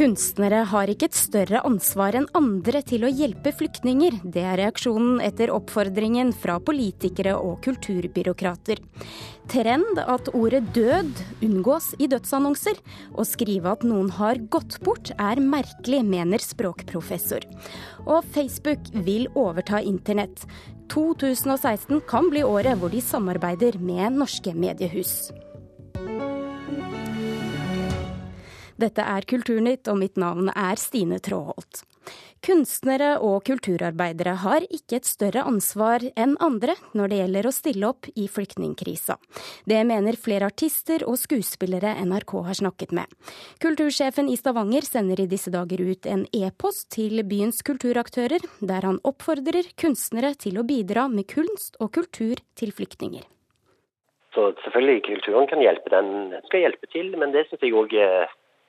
Kunstnere har ikke et større ansvar enn andre til å hjelpe flyktninger. Det er reaksjonen etter oppfordringen fra politikere og kulturbyråkrater. Trend at ordet død unngås i dødsannonser. Å skrive at noen har gått bort er merkelig, mener språkprofessor. Og Facebook vil overta internett. 2016 kan bli året hvor de samarbeider med norske mediehus. Dette er Kulturnytt, og mitt navn er Stine Tråholt. Kunstnere og kulturarbeidere har ikke et større ansvar enn andre når det gjelder å stille opp i flyktningkrisa. Det mener flere artister og skuespillere NRK har snakket med. Kultursjefen i Stavanger sender i disse dager ut en e-post til byens kulturaktører, der han oppfordrer kunstnere til å bidra med kunst og kultur til flyktninger. Så selvfølgelig, kulturen kan hjelpe, den skal hjelpe til, men det syns jeg òg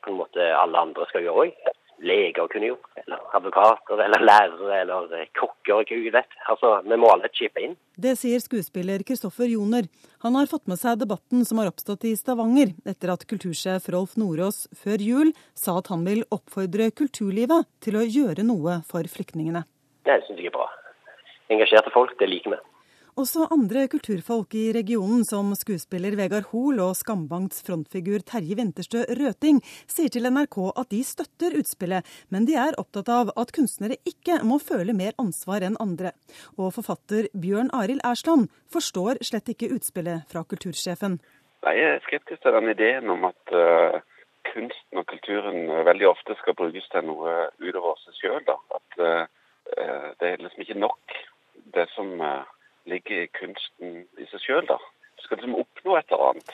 på en måte alle andre skal gjøre òg. Leger kunne gjort, eller advokater, eller lærere, eller eh, kokker. Gud vet. Altså, Vi må alle chippe inn. Det sier skuespiller Kristoffer Joner. Han har fått med seg debatten som har oppstått i Stavanger, etter at kultursjef Rolf Nordås før jul sa at han vil oppfordre kulturlivet til å gjøre noe for flyktningene. Det syns jeg er bra. Engasjerte folk, det liker vi. Også andre kulturfolk i regionen, som skuespiller Vegard Hoel og Skambankts frontfigur Terje Winterstø Røting, sier til NRK at de støtter utspillet, men de er opptatt av at kunstnere ikke må føle mer ansvar enn andre. Og forfatter Bjørn Arild Ersland forstår slett ikke utspillet fra kultursjefen. Jeg er skeptisk til den ideen om at uh, kunsten og kulturen veldig ofte skal brukes til noe utover seg sjøl. At uh, det er liksom ikke nok det som uh, ligger i kunsten i seg sjøl, da. Du skal liksom oppnå et eller annet.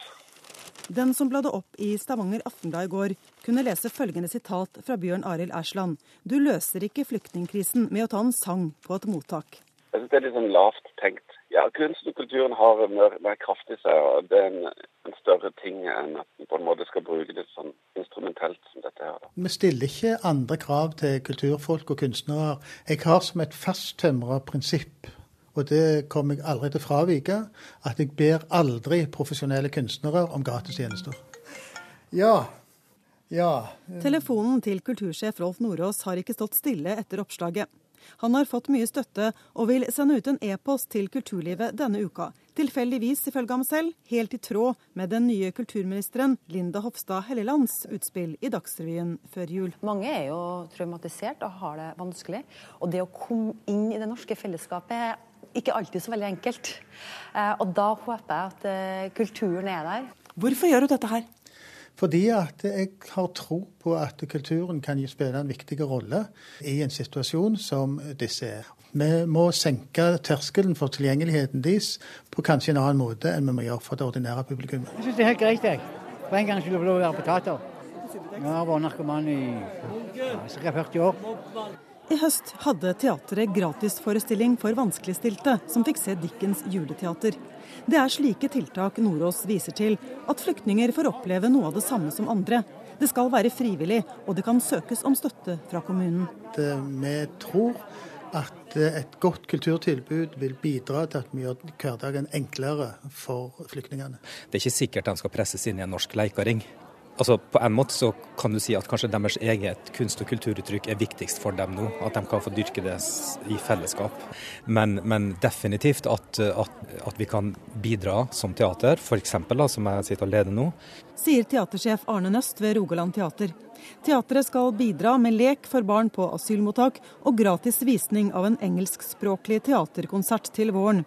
Den som bladde opp i Stavanger Aftenblad i går, kunne lese følgende sitat fra Bjørn Arild Ersland. Du løser ikke flyktningkrisen med å ta en sang på et mottak. Jeg synes Det er litt sånn lavt tenkt. Ja, Kunsten og kulturen har mer, mer kraft i seg. og Det er en, en, større ting enn at en på en måte skal bruke det sånn instrumentelt som dette her. Da. Vi stiller ikke andre krav til kulturfolk og kunstnere. Jeg har som et fasttømra prinsipp og det kommer jeg aldri til å fravike, at jeg ber aldri profesjonelle kunstnere om gratistjenester. Ja. Ja. Telefonen til kultursjef Rolf Nordås har ikke stått stille etter oppslaget. Han har fått mye støtte og vil sende ut en e-post til kulturlivet denne uka. Tilfeldigvis, ifølge ham selv, helt i tråd med den nye kulturministeren Linda Hofstad Hellelands utspill i Dagsrevyen før jul. Mange er jo traumatisert og har det vanskelig. Og det å komme inn i det norske fellesskapet er ikke alltid så veldig enkelt. Eh, og da håper jeg at eh, kulturen er der. Hvorfor gjør du dette her? Fordi at jeg har tro på at kulturen kan spille en viktig rolle i en situasjon som disse er. Vi må senke terskelen for tilgjengeligheten deres på kanskje en annen måte enn vi må gjøre for det ordinære publikummet. Jeg syns det er helt greit, jeg. For en gang skulle jeg få lov å være potater. Jeg har vært narkoman i ca. 40 år. I høst hadde teatret gratisforestilling for vanskeligstilte, som fikk se Dickens juleteater. Det er slike tiltak Nordås viser til, at flyktninger får oppleve noe av det samme som andre. Det skal være frivillig, og det kan søkes om støtte fra kommunen. Vi tror at et godt kulturtilbud vil bidra til at vi gjør hverdagen enklere for flyktningene. Det er ikke sikkert de skal presses inn i en norsk leikaring. Altså, På en måte så kan du si at kanskje deres eget kunst- og kulturuttrykk er viktigst for dem nå. At de kan få dyrke det i fellesskap. Men, men definitivt at, at, at, vi kan bidra som teater, f.eks. som jeg sitter og leder nå. Sier teatersjef Arne Nøst ved Rogaland teater. Teatret skal bidra med lek for barn på asylmottak og gratis visning av en engelskspråklig teaterkonsert til våren.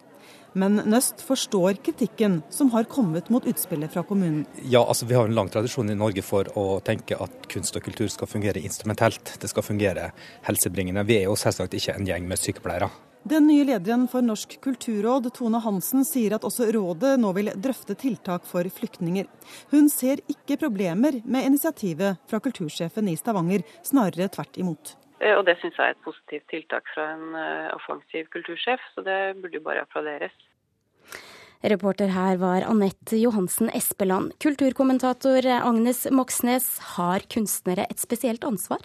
Men Nøst forstår kritikken som har kommet mot utspillet fra kommunen. Ja, altså Vi har en lang tradisjon i Norge for å tenke at kunst og kultur skal fungere instrumentelt. Det skal fungere helsebringende. Vi er jo selvsagt ikke en gjeng med sykepleiere. Den nye lederen for Norsk kulturråd, Tone Hansen, sier at også rådet nå vil drøfte tiltak for flyktninger. Hun ser ikke problemer med initiativet fra kultursjefen i Stavanger, snarere tvert imot. Eh, og det syns jeg er et positivt tiltak fra en eh, offensiv kultursjef, så det burde jo bare applauderes. Reporter her var Anette Johansen Espeland. Kulturkommentator Agnes Moxnes, har kunstnere et spesielt ansvar?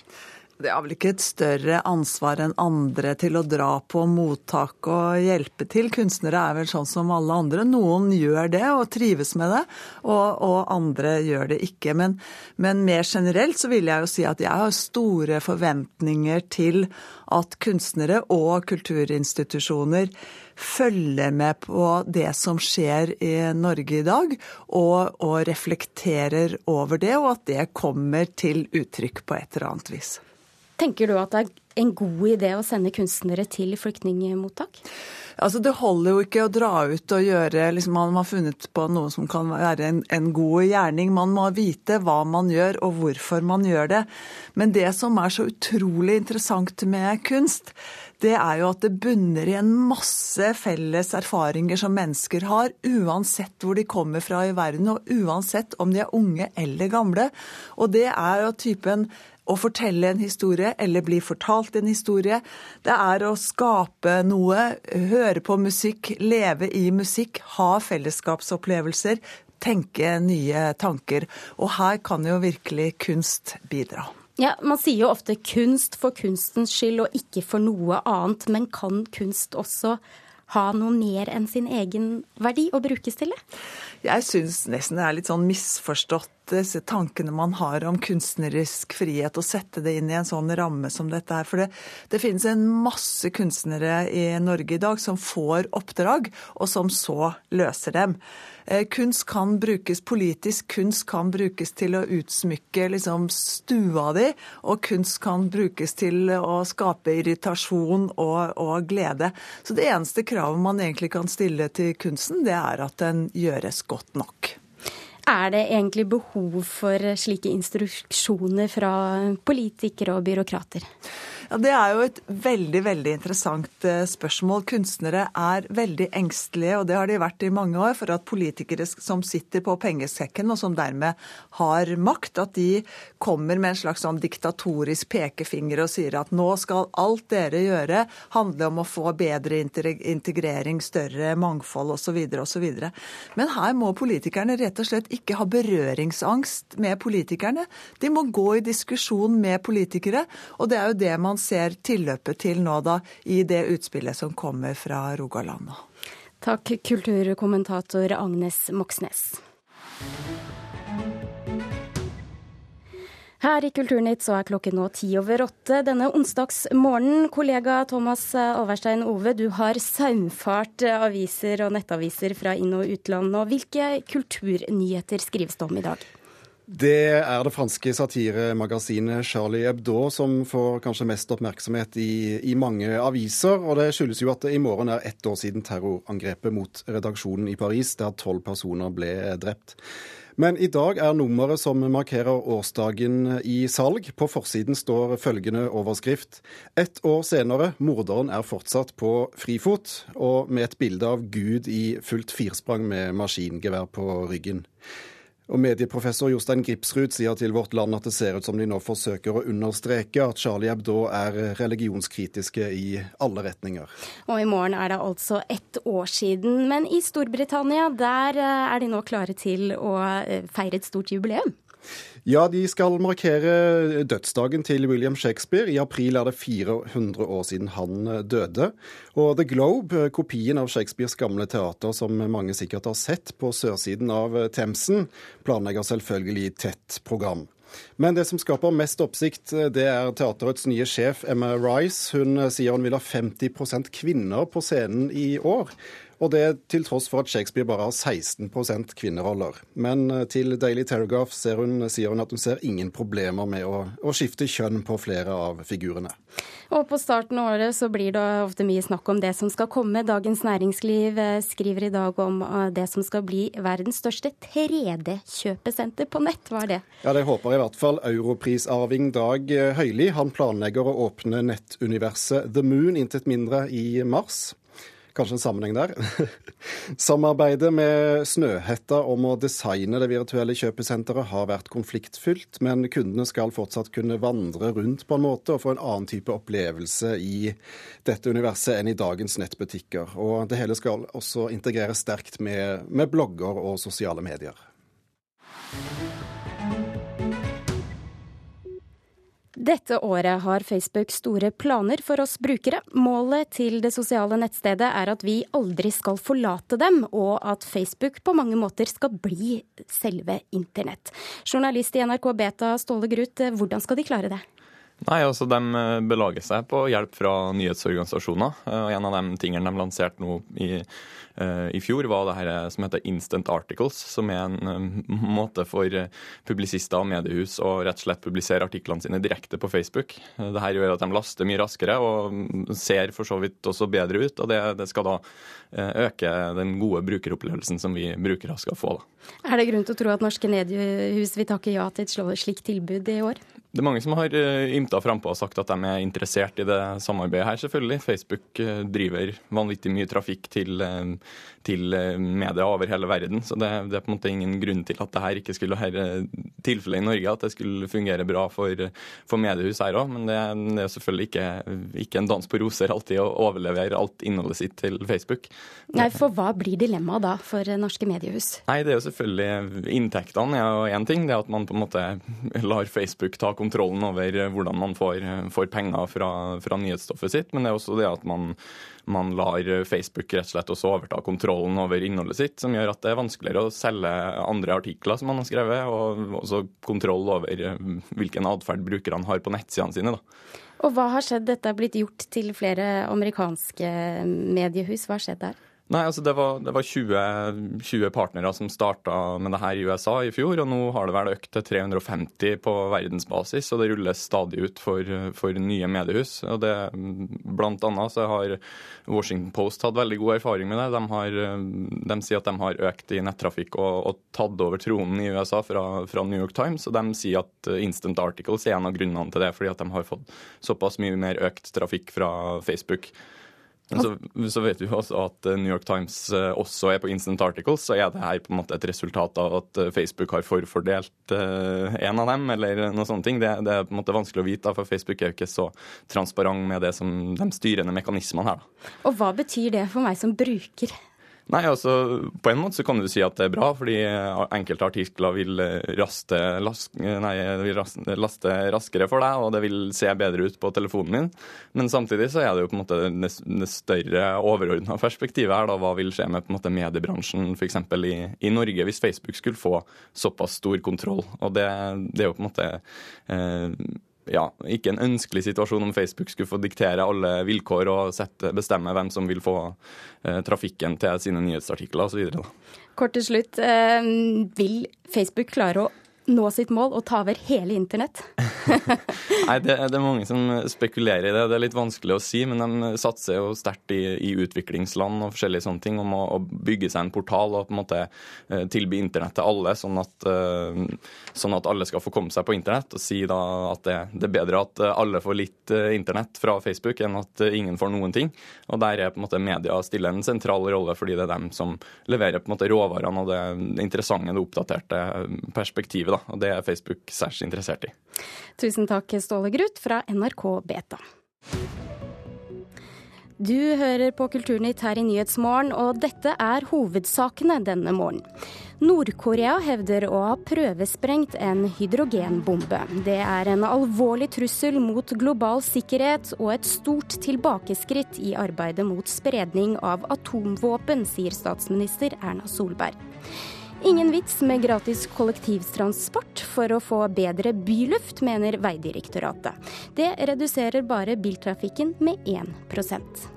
Det er vel ikke et større ansvar enn andre til å dra på mottak og hjelpe til. Kunstnere er vel sånn som alle andre. Noen gjør det og trives med det, og, og andre gjør det ikke. Men, men, mer generelt så vil jeg jo si at jeg har store forventninger til at kunstnere og kulturinstitusjoner følger med på det som skjer i Norge i dag, og, og reflekterer over det, og at det kommer til uttrykk på et eller annet vis. Tenker du at det er en god idé å sende kunstnere til flyktningmottak? Altså, Det holder jo ikke å dra ut og gjøre liksom, Man har funnet på noe som kan være en, en, god gjerning. Man må vite hva man gjør og hvorfor man gjør det. Men det som er så utrolig interessant med kunst, det er jo at det bunner i en masse felles erfaringer som mennesker har, uansett hvor de kommer fra i verden, og uansett om de er unge eller gamle. Og det er jo typen å fortelle en historie eller bli fortalt en historie. Det er å skape noe, høre på musikk, leve i musikk, ha fellesskapsopplevelser, tenke nye tanker. Og her kan jo virkelig kunst bidra. Ja, Man sier jo ofte kunst for kunstens skyld og ikke for noe annet, men kan kunst også ha noe mer enn sin egen verdi å brukes til det? Jeg syns nesten det er litt sånn misforstått disse tankene man har om kunstnerisk frihet, og sette det inn i en sånn ramme som dette her. For det, det finnes en masse kunstnere i Norge i dag som får oppdrag, og som så løser dem. Eh, kunst kan brukes politisk, kunst kan brukes til å utsmykke liksom, stua di, og kunst kan brukes til å skape irritasjon og, og glede. Så det eneste kravet man egentlig kan stille til kunsten, det er at den gjøres godt nok. Er det egentlig behov for slike instruksjoner fra politikere og byråkrater? Ja, Det er jo et veldig veldig interessant eh, spørsmål. Kunstnere er veldig engstelige, og det har de vært i mange år, for at politikere som sitter på pengesekken, og som dermed har makt, at de kommer med en slags sånn diktatorisk pekefinger og sier at nå skal alt dere gjøre handle om å få bedre integrering, større mangfold osv. osv. Men her må politikerne rett og slett ikke ha berøringsangst med politikerne. De må gå i diskusjon med politikere, og det er jo det man man ser tilløpet til nå da i det utspillet som kommer fra Rogaland. Takk, kulturkommentator Agnes Moxnes. Her i Kulturnytt så er klokken nå ti over åtte denne onsdagsmorgenen. Kollega Thomas Alverstein Ove, du har saumfart aviser og nettaviser fra inn- og utland. Og hvilke kulturnyheter skrives det om i dag? Det er det franske satiremagasinet Charlie Hebdo som får kanskje mest oppmerksomhet i, i, mange aviser. Og det skyldes jo at det i morgen er ett år siden terrorangrepet mot redaksjonen i Paris, der tolv personer ble drept. Men i dag er nummeret som markerer årsdagen i salg. På forsiden står følgende overskrift. Ett år senere, morderen er fortsatt på frifot, og med et bilde av Gud i fullt firsprang med maskingevær på ryggen. Og Medieprofessor Jostein Gripsrud sier til Vårt Land at det ser ut som de nå forsøker å understreke at Charlie Hebdo er religionskritiske i alle retninger. Og i morgen er det altså ett år siden. Men i Storbritannia, der eh, er de nå klare til å eh, feire et stort jubileum? Ja, de skal markere dødsdagen til William Shakespeare. I april er det 400 år siden han døde. Og The Globe, kopien av Shakespeares gamle teater som mange sikkert har sett på sørsiden av Themsen, planlegger selvfølgelig tett program. Men det som skaper mest oppsikt, det er teaterets nye sjef Emma Rice. Hun sier hun vil ha 50% kvinner på scenen i år. Og det til tross for at Shakespeare bare har 16% kvinneroller. Men eh, til Daily Telegraph hun, sier hun at hun ser ingen problemer med å, å, skifte kjønn på flere av figurene. Og på starten av året så blir det ofte mye snakk om det som skal komme. Dagens Næringsliv eh, skriver i dag om eh, det som skal bli verdens største 3D-kjøpesenter på nett. Hva er det? Ja, Det håper i hvert fall europrisarving Dag Høili. Han planlegger å åpne nettuniverset The Moon intet mindre i mars. Kanskje en sammenheng der. Samarbeidet med Snøhetta om å designe det virtuelle kjøpesenteret har vært konfliktfylt, men kundene skal fortsatt kunne vandre rundt på en måte og få en annen type opplevelse i dette universet enn i dagens nettbutikker. Og det hele skal også integreres sterkt med, med blogger og sosiale medier. Dette året har Facebook store planer for oss brukere. Målet til det sosiale nettstedet er at vi aldri skal forlate dem, og at Facebook på mange måter skal bli selve internett. Journalist i NRK Beta, Ståle Gruth, hvordan skal de klare det? Nei, altså De eh, belager seg på hjelp fra nyhetsorganisasjoner. Eh, og En av de tingene de lanserte nå i, eh, i fjor, var det her som heter Instant Articles, som er en måte for publisister og mediehus å rett og slett publisere artiklene sine direkte på Facebook. Dette gjør at de laster mye raskere og ser for så vidt også bedre ut. og Det, det skal da øke den gode brukeropplevelsen som vi brukere skal få. Da. Er det grunn til å tro at norske mediehus vil takke ja til et slikt tilbud i år? Det er mange som har ymta frampå og sagt at de er interessert i det samarbeidet her, selvfølgelig. Facebook eh, driver vanvittig mye trafikk til, eh, til eh, media over hele verden. Så det, det, er på en måte ingen grunn til at det her ikke skulle være tilfellet i Norge, at det skulle fungere bra for, for mediehus her òg. Men det, det, er selvfølgelig ikke, ikke, en dans på roser alltid å overlevere alt innholdet sitt til Facebook. Nei, For hva blir dilemmaet da for norske mediehus? Nei, Det er jo selvfølgelig inntektene er jo én ting. Det at man på en måte lar Facebook ta kontrollen over hvordan hvordan man får, får penger fra, fra, nyhetsstoffet sitt, men det er også det at man, man lar Facebook rett og slett også overta kontrollen over innholdet sitt, som gjør at det er vanskeligere å selge andre artikler som man har skrevet, og også kontroll over hvilken atferd brukerne har på nettsidene sine. Da. Og hva har skjedd? Dette er blitt gjort til flere amerikanske mediehus. Hva har skjedd der? Nei, altså Det var, det var 20, 20, partnere som starta med det her i USA i fjor, og nå har det vel økt til 350 på verdensbasis, og det rulles stadig ut for, for nye mediehus. og det, Blant annet så har Washington Post hatt veldig god erfaring med det. De, har, de sier at de har økt i nettrafikk og, og tatt over tronen i USA fra, fra, New York Times, og de sier at Instant Articles er en av grunnene til det, fordi at de har fått såpass mye mer økt trafikk fra Facebook. Så, så, vet vi også at eh, New York Times eh, også er på Instant Articles, så er det her på en måte et resultat av at eh, Facebook har forfordelt en av dem, eller noe sånne ting. Det, det, er på en måte vanskelig å vite, for Facebook er jo ikke så transparent med det som de styrende mekanismene her. Og hva betyr det for meg som bruker? Nei, altså På en måte så kan du si at det er bra, fordi enkelte artikler vil, raste, las, nei, vil laste raskere for deg, og det vil se bedre ut på telefonen din. Men samtidig så er det jo på en måte det større overordna perspektivet her. da, Hva vil skje med på en måte mediebransjen f.eks. I, i Norge, hvis Facebook skulle få såpass stor kontroll? Og det, det er jo på en måte eh, ja, ikke en ønskelig situasjon om Facebook skulle få diktere alle vilkår og sette, bestemme hvem som vil få eh, trafikken til sine nyhetsartikler osv. Kort til slutt, eh, vil Facebook klare å nå sitt mål og ta over hele internett? Nei, det, det, er mange som spekulerer i det. Det er litt vanskelig å si, men de satser jo sterkt i, i utviklingsland og forskjellige sånne ting om å, å, bygge seg en portal og på en måte uh, tilby internett til alle, sånn at, uh, sånn at, alle skal få komme seg på internett. Og si da at det, det er bedre at alle får litt internett fra Facebook enn at ingen får noen ting. Og der er på en måte media stiller en sentral rolle, fordi det er dem som leverer på en måte råvarene og det interessante, det oppdaterte perspektivet. Da. Og det er Facebook særs interessert i. Tusen takk, Ståle Gruth fra NRK Beta. Du hører på Kulturnytt her i Nyhetsmorgen, og dette er hovedsakene denne morgenen. Nord-Korea hevder å ha prøvesprengt en hydrogenbombe. Det er en alvorlig trussel mot global sikkerhet og et stort tilbakeskritt i arbeidet mot spredning av atomvåpen, sier statsminister Erna Solberg. Ingen vits med gratis kollektivtransport for å få bedre byluft, mener Vegdirektoratet. Det reduserer bare biltrafikken med 1%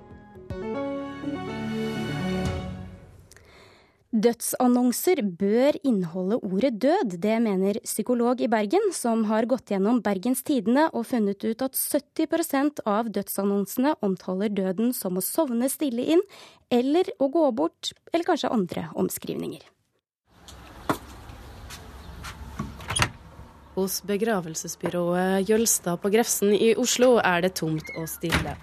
Dødsannonser bør inneholde ordet død, det mener psykolog i Bergen, som har gått gjennom Bergens Tidende og funnet ut at 70% av dødsannonsene omtaler døden som å sovne stille inn, eller å gå bort, eller kanskje andre omskrivninger. Hos begravelsesbyrået Jølstad på Grefsen i Oslo er det tomt og stille.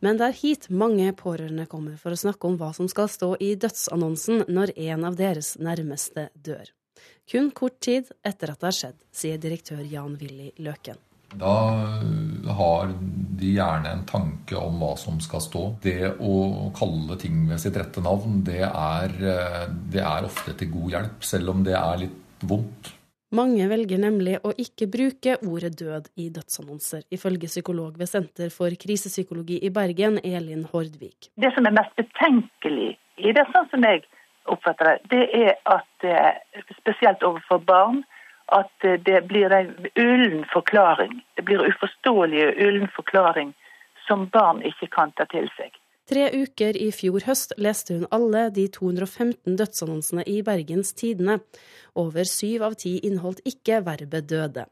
Men det er hit mange pårørende kommer for å snakke om hva som skal stå i dødsannonsen når en av deres nærmeste dør. Kun kort tid etter at det har skjedd, sier direktør Jan Willy Løken. Da har de gjerne en tanke om hva som skal stå. Det å kalle ting ved sitt rette navn, det er, det er ofte til god hjelp, selv om det er litt vondt. Mange velger nemlig å ikke bruke ordet død i dødsannonser, ifølge psykolog ved Senter for krisepsykologi i Bergen, Elin Hordvik. Det som er mest betenkelig i det, sånn som jeg oppfatter det, det er at spesielt overfor barn at det blir en ullen forklaring. Det blir uforståelige ullen forklaring som barn ikke kan ta til seg. Tre uker i fjor høst leste hun alle de 215 dødsannonsene i Bergens Tidende. Over syv av ti inneholdt ikke verbet døde.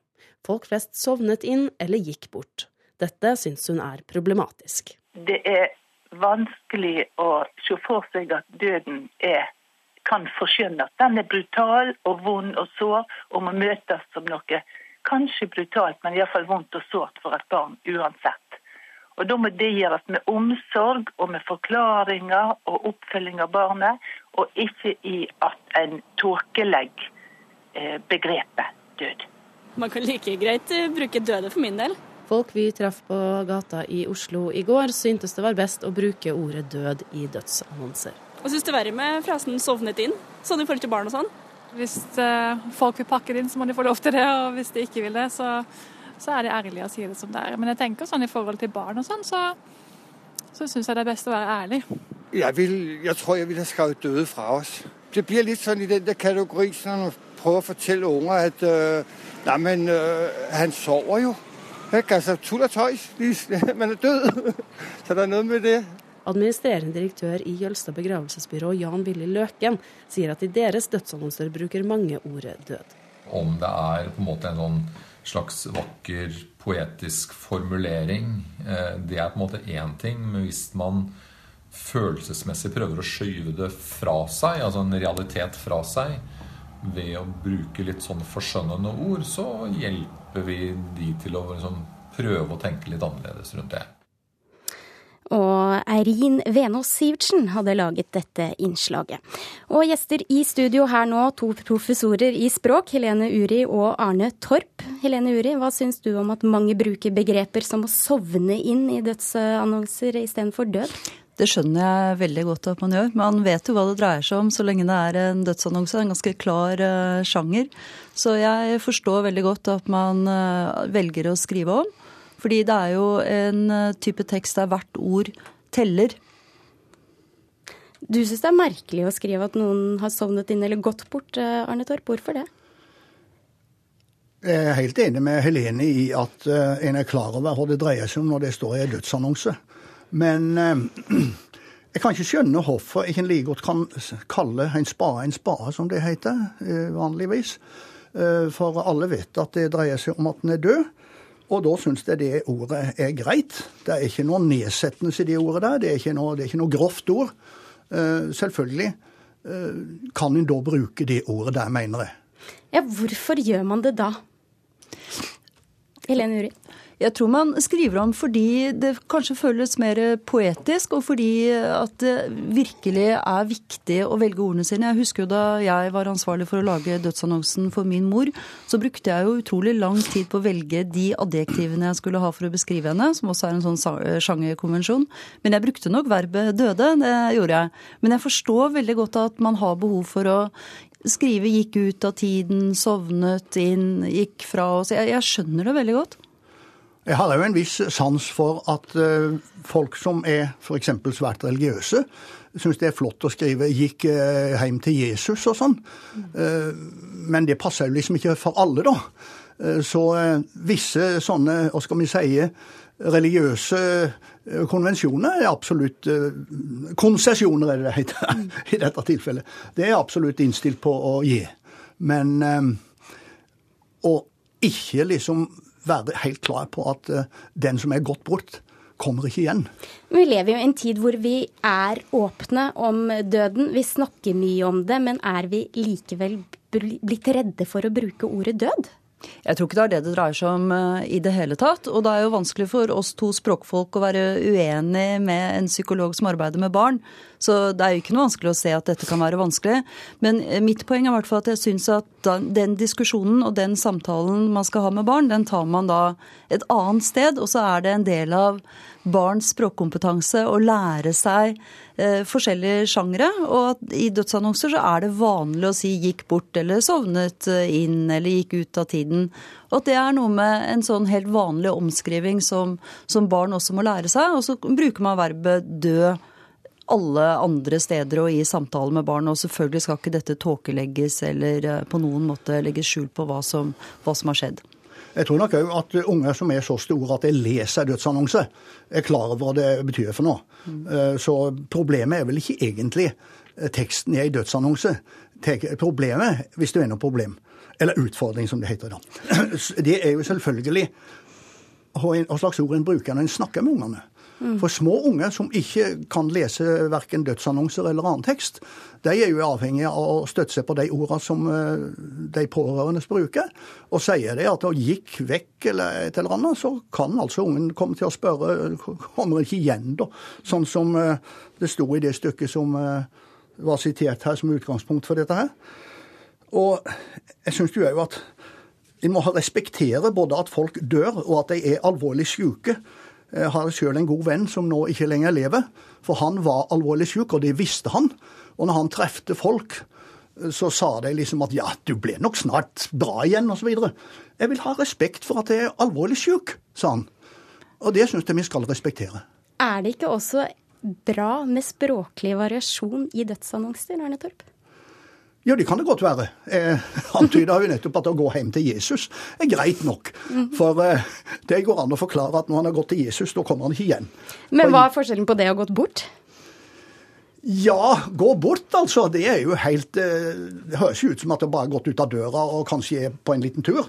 Folk flest sovnet inn eller gikk bort. Dette syns hun er problematisk. Det er vanskelig å se for seg at døden er, kan forskjønnes. Den er brutal og vond og sår og må møtes som noe kanskje brutalt, men iallfall vondt og sårt for et barn uansett. Og Da må det gjøres med omsorg og med forklaringer og oppfølging av barnet, og ikke i at en tåkelegger eh, begrepet død. Man kan like greit eh, bruke døde for min del. Folk vi traff på gata i Oslo i går, syntes det var best å bruke ordet død i dødsannonser. Hva syns det er verre med frasen 'sovnet inn', sånn i forhold til barn og sånn. Hvis uh, folk vil pakke det inn, så må de få lov til det, og hvis de ikke vil det, så så er det ærlig å si det som det er. Men jeg tenker sånn i forhold til barn og sånn, så, så syns jeg det er best å være ærlig. Jeg, vil, jeg tror jeg ville skrevet døde fra oss. Det blir litt sånn i den der kategorien når man prøver å fortelle unger at uh, Nei, men uh, han sover jo. Ikke? Altså, tull og tøys. Man er død. så det er noe med det. Administrerende direktør i Jølstad begravelsesbyrå, Jan Willy Løken, sier at i deres dødsannonser bruker mange ordet død. Om det er på en måte en sånn slags vakker, poetisk formulering. Eh, det er på en måte én ting, men hvis man følelsesmessig prøver å skyve det fra seg, altså en realitet fra seg, ved å bruke litt sånn forskjønnende ord, så hjelper vi de til å liksom prøve å tenke litt annerledes rundt det. Og Eirin Venås Sivertsen hadde laget dette innslaget. Og gjester i studio her nå, to professorer i språk, Helene Uri og Arne Torp. Helene Uri, hva syns du om at mange bruker begreper som å sovne inn i dødsannonser istedenfor død? Det skjønner jeg veldig godt at man gjør. Man vet jo hva det dreier seg om så lenge det er en dødsannonse. En ganske klar uh, sjanger. Så jeg forstår veldig godt at man uh, velger å skrive om. Fordi det er jo en eh, type tekst der hvert ord teller. Du syns det er merkelig å skrive at noen har sovnet inn eller gått bort, eh, Arne Torp. Hvorfor det? Jeg er helt enig med Helene i at uh, en er klar over hva det dreier seg om når det står i en dødsannonse. Men jeg kan ikke skjønne hvorfor jeg ikke like godt kan kalle en spade en spade, som det heter vanligvis. For alle vet at det dreier seg om at den er død. Og da syns jeg det ordet er greit. Det er ikke noe nedsettelse i det ordet der. Det er ikke noe, er ikke noe grovt ord. Uh, selvfølgelig uh, kan en da bruke det ordet der, mener jeg. Ja, hvorfor gjør man det da? Helene Uri? Jeg tror man skriver om fordi det kanskje føles mer poetisk, og fordi at det virkelig er viktig å velge ordene sine. Jeg husker jo da jeg var ansvarlig for å lage dødsannonsen for min mor, så brukte jeg jo utrolig lang tid på å velge de adjektivene jeg skulle ha for å beskrive henne, som også er en sånn sjangerkonvensjon. Men jeg brukte nok verbet døde, det gjorde jeg. Men jeg forstår veldig godt at man har behov for å skrive 'gikk ut av tiden', 'sovnet inn', 'gikk fra oss'. Jeg, jeg skjønner det veldig godt. Jeg har jo en viss sans for at uh, folk som er f.eks. svært religiøse, syns det er flott å skrive 'gikk hjem til Jesus' og sånn. Uh, men det passer jo liksom ikke for alle, da. Så visse sånne, hva skal vi si, religiøse konvensjoner er absolutt Konsesjoner, er det det heter i dette tilfellet. Det er absolutt innstilt på å gi. Men å ikke liksom være helt klar på at eh, den som er gått bort, kommer ikke igjen. Vi lever jo i en tid hvor vi er åpne om døden. Vi snakker mye om det, men er vi likevel blitt redde for å bruke ordet død? Jeg tror ikke det er det det dreier seg om uh, i det hele tatt. Og det er jo vanskelig for oss to språkfolk å være uenig med en psykolog som arbeider med barn. Så det er jo ikke noe vanskelig å se at dette kan være vanskelig. Men uh, mitt poeng er i hvert fall at jeg syns at den diskusjonen og den samtalen man skal ha med barn, den tar man da et annet sted. Og så er det en del av barns språkkompetanse å lære seg eh, forskjellige sjangre. Og i dødsannonser så er det vanlig å si 'gikk bort' eller 'sovnet eh, inn' eller 'gikk ut av tiden'. Og at det er noe med en sånn helt vanlig omskriving som, som barn også må lære seg. Og så bruker man verbet 'dø' alle andre steder og i samtale med barn. Og selvfølgelig skal ikke dette tåkelegges eller eh, på noen måte legges skjul på hva som, hva som har skjedd. Jeg tror nok òg at unger som er så store at de leser dødsannonse, er klar over hva det betyr for noe. Mm. Så problemet er vel ikke egentlig teksten i ei dødsannonse. Problemet, hvis det er noe problem, eller utfordring som det heter da, det er jo selvfølgelig hva slags ord en bruker når en snakker med ungene. Mm. For små unge som ikke kan lese verken dødsannonser eller annen tekst, de er jo avhengige av å støtte seg på de ordene som eh, de pårørende bruker. Og sier de at de gikk vekk eller et eller annet, så kan altså ungen komme til å spørre kommer ikke igjen, da. Sånn som eh, det sto i det stykket som eh, var sitert her som utgangspunkt for dette her. Og jeg syns jo at en må respektere både at folk dør, og at de er alvorlig syke. Jeg har sjøl en god venn som nå ikke lenger lever. For han var alvorlig syk, og det visste han. Og når han trefte folk, så sa de liksom at ja, du ble nok snart bra igjen, osv. Jeg vil ha respekt for at jeg er alvorlig syk, sa han. Og det syns jeg vi skal respektere. Er det ikke også bra med språklig variasjon i dødsannonser, Arne Torp? Ja, det kan det godt være. Eh, antyda jo nettopp at å gå hjem til Jesus er greit nok. For eh, det går an å forklare at når han har gått til Jesus, da kommer han ikke igjen. Men hva er forskjellen på det og gått bort? Ja, gå bort, altså. Det er jo helt eh, Det høres jo ut som at det bare har gått ut av døra og kanskje er på en liten tur.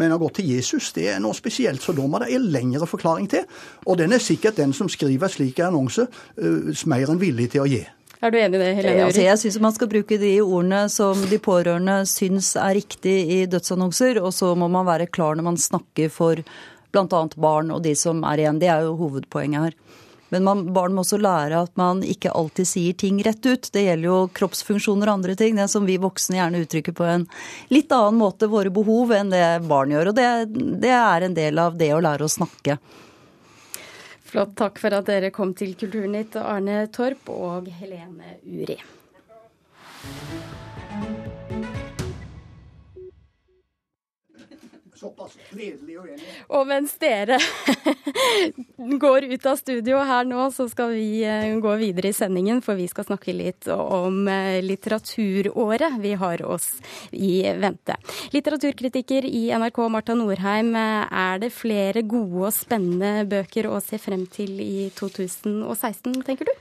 Men å gå til Jesus, det er noe spesielt, så da må det en lengre forklaring til. Og den er sikkert den som skriver slik annonse, uh, mer enn villig til å gi. Er du enig i det, Helene Uri? Altså, jeg syns man skal bruke de ordene som de pårørende syns er riktig i dødsannonser, og så må man være klar når man snakker for bl.a. barn og de som er igjen. Det er jo hovedpoenget her. Men man, barn må også lære at man ikke alltid sier ting rett ut. Det gjelder jo kroppsfunksjoner og andre ting, det som vi voksne gjerne uttrykker på en litt annen måte, våre behov, enn det barn gjør. Og det, det er en del av det å lære å snakke. Flott. Takk for at dere kom til Kulturnytt, Arne Torp og Helene Uri. Såpass fredelig og enig. Og mens dere går ut av studio her nå, så skal vi eh, gå videre i sendingen, for vi skal snakke litt om eh, litteraturåret vi har oss i vente. Litteraturkritiker i NRK, Marta Norheim, eh, er det flere gode og spennende bøker å se frem til i 2016, tenker du?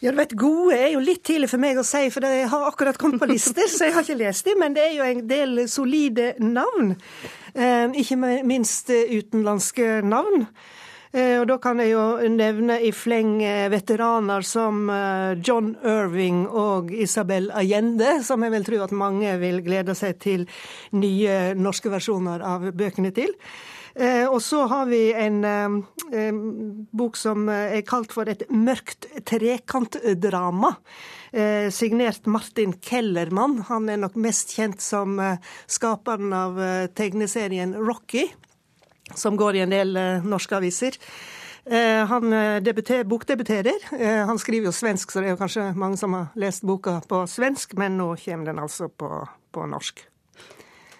Ja, du vet, Gode er jo litt tidlig for meg å si, for jeg har akkurat kommet på lister, så jeg har ikke lest dem. Men det er jo en del solide navn. Eh, ikke minst eh, utenlandske navn. Eh, og da kan jeg jo nevne i fleng veteraner som John Irving og Isabel Allende, som jeg vil tro at mange vil glede seg til nye norske versjoner av bøkene til. Og så har vi en bok som er kalt for et mørkt trekantdrama. Eh, signert Martin Kellermann. Han er nok mest kjent som skaperen av tegneserien Rocky, som går i en del norske aviser. Han debuter, bokdebuterer. Han skriver jo svensk, så det er jo kanskje mange som har lest boka på svensk, men nå kommer den altså på, på norsk.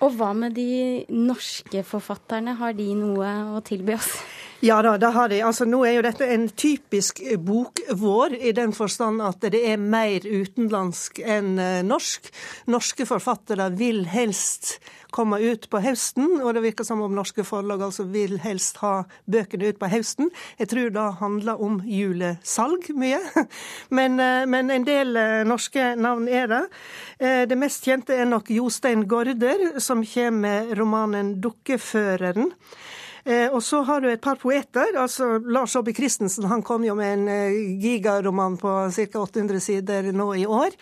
Og hva med de norske forfatterne, har de noe å tilby oss? Ja da, det har de. Altså, nå er jo dette en typisk bokvår, i den forstand at det er mer utenlandsk enn eh, norsk. Norske forfattere vil helst komme ut på høsten, og det virker som om norske forlag altså vil helst ha bøkene ut på høsten. Jeg tror det handler om julesalg mye, men, eh, men en del eh, norske navn er det. Det mest kjente er nok Jostein Gaarder, som kommer med romanen 'Dukkeføreren'. Eh, og så har du et par poeter. altså Lars Aabye Christensen han kom jo med en eh, gigaroman på ca. 800 sider nå i år.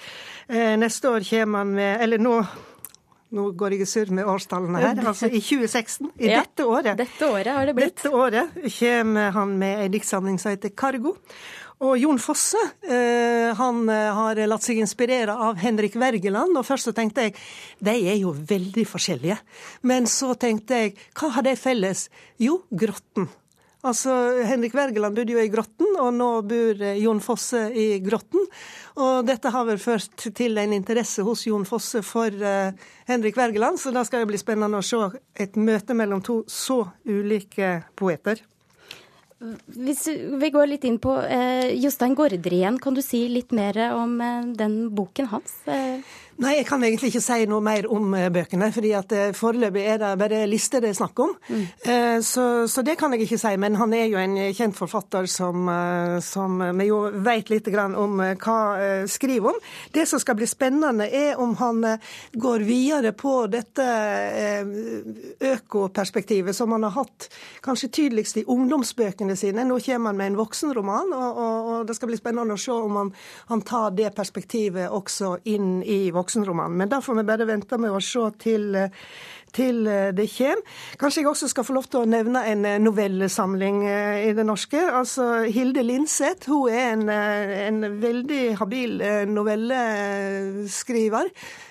Eh, neste år kommer han med Eller nå nå går jeg i surr med årstallene her. Altså i 2016, i ja, dette året. Dette året har det blitt. Dette året kommer han med ei diktsamling som heter Cargo. Og Jon Fosse eh, han eh, har latt seg inspirere av Henrik Wergeland. Og først så tenkte jeg de er jo veldig forskjellige. Men så tenkte jeg hva har de felles? Jo, Grotten. Altså, Henrik Wergeland bodde jo i Grotten, og nå bor eh, Jon Fosse i Grotten. Og dette har vel ført til en interesse hos Jon Fosse for Henrik Wergeland, så da skal det bli spennende å se et møte mellom to så ulike poeter. Hvis vi går litt inn på eh, Jostein Gaarder kan du si litt mer om eh, den boken hans? Eh? Nei, jeg kan egentlig ikke si noe mer om eh, bøkene, fordi at eh, foreløpig er det bare lister det er snakk om. Mm. Eh, så, så, det kan jeg ikke si. Men han er jo en kjent forfatter som, som vi jo vet litt om hva skriver om. Det som skal bli spennende, er om han går videre på dette økoperspektivet som han har hatt kanskje tydeligst i ungdomsbøkene sine. Nå kommer han med en voksenroman, og, og, og det skal bli spennende å se om han, han tar det perspektivet også inn i voksenromanen voksenroman. Men da får vi bare vente med å se til, til det kommer. Kanskje jeg også skal få lov til å nevne en novellesamling eh, i det norske. Altså Hilde Linseth hun er en, eh, en veldig habil eh, novelleskriver.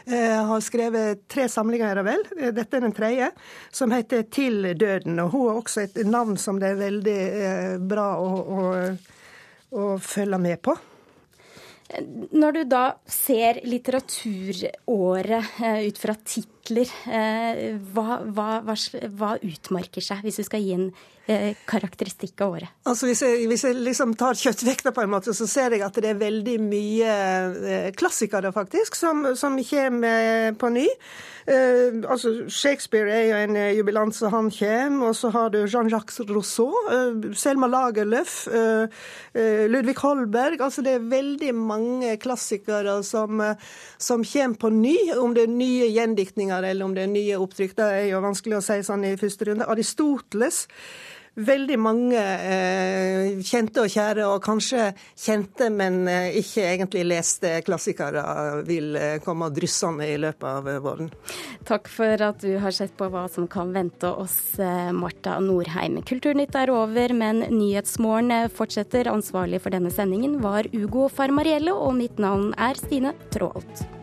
Har skrevet tre samlinger, er det vel. Dette er den tredje, som heter 'Til døden'. Og hun har også et navn som det er veldig bra å, å, å følge med på. Når du da ser litteraturåret eh, ut fra titler, eh, hva, hva, hva, utmarker seg, hvis du skal gi en eh, karakteristikk av året? Altså Hvis jeg, hvis jeg liksom tar kjøttvekta på en måte, så ser jeg at det er veldig mye klassikere, faktisk, som, som kommer på ny. Altså Shakespeare er jo en jubilant, så han kommer. Og så har du Jean-Jacques Rousseau, Selma Lagerlöf, Ludvig Holberg. Altså det er veldig mange klassikere som, som kommer på ny. Om det er nye gjendiktninger eller om det er nye opptrykk, det er jo vanskelig å si sånn i første runde. Aristoteles veldig mange eh, kjente og kjære, og kanskje kjente, men eh, ikke egentlig leste klassikere, vil eh, komme dryssende i løpet av eh, våren. Takk for at du har sett på hva som kan vente oss, eh, Marta Norheim. Kulturnytt er over, men Nyhetsmorgen fortsetter. Ansvarlig for denne sendingen var Ugo Farmariello, og mitt navn er Stine Tråholt.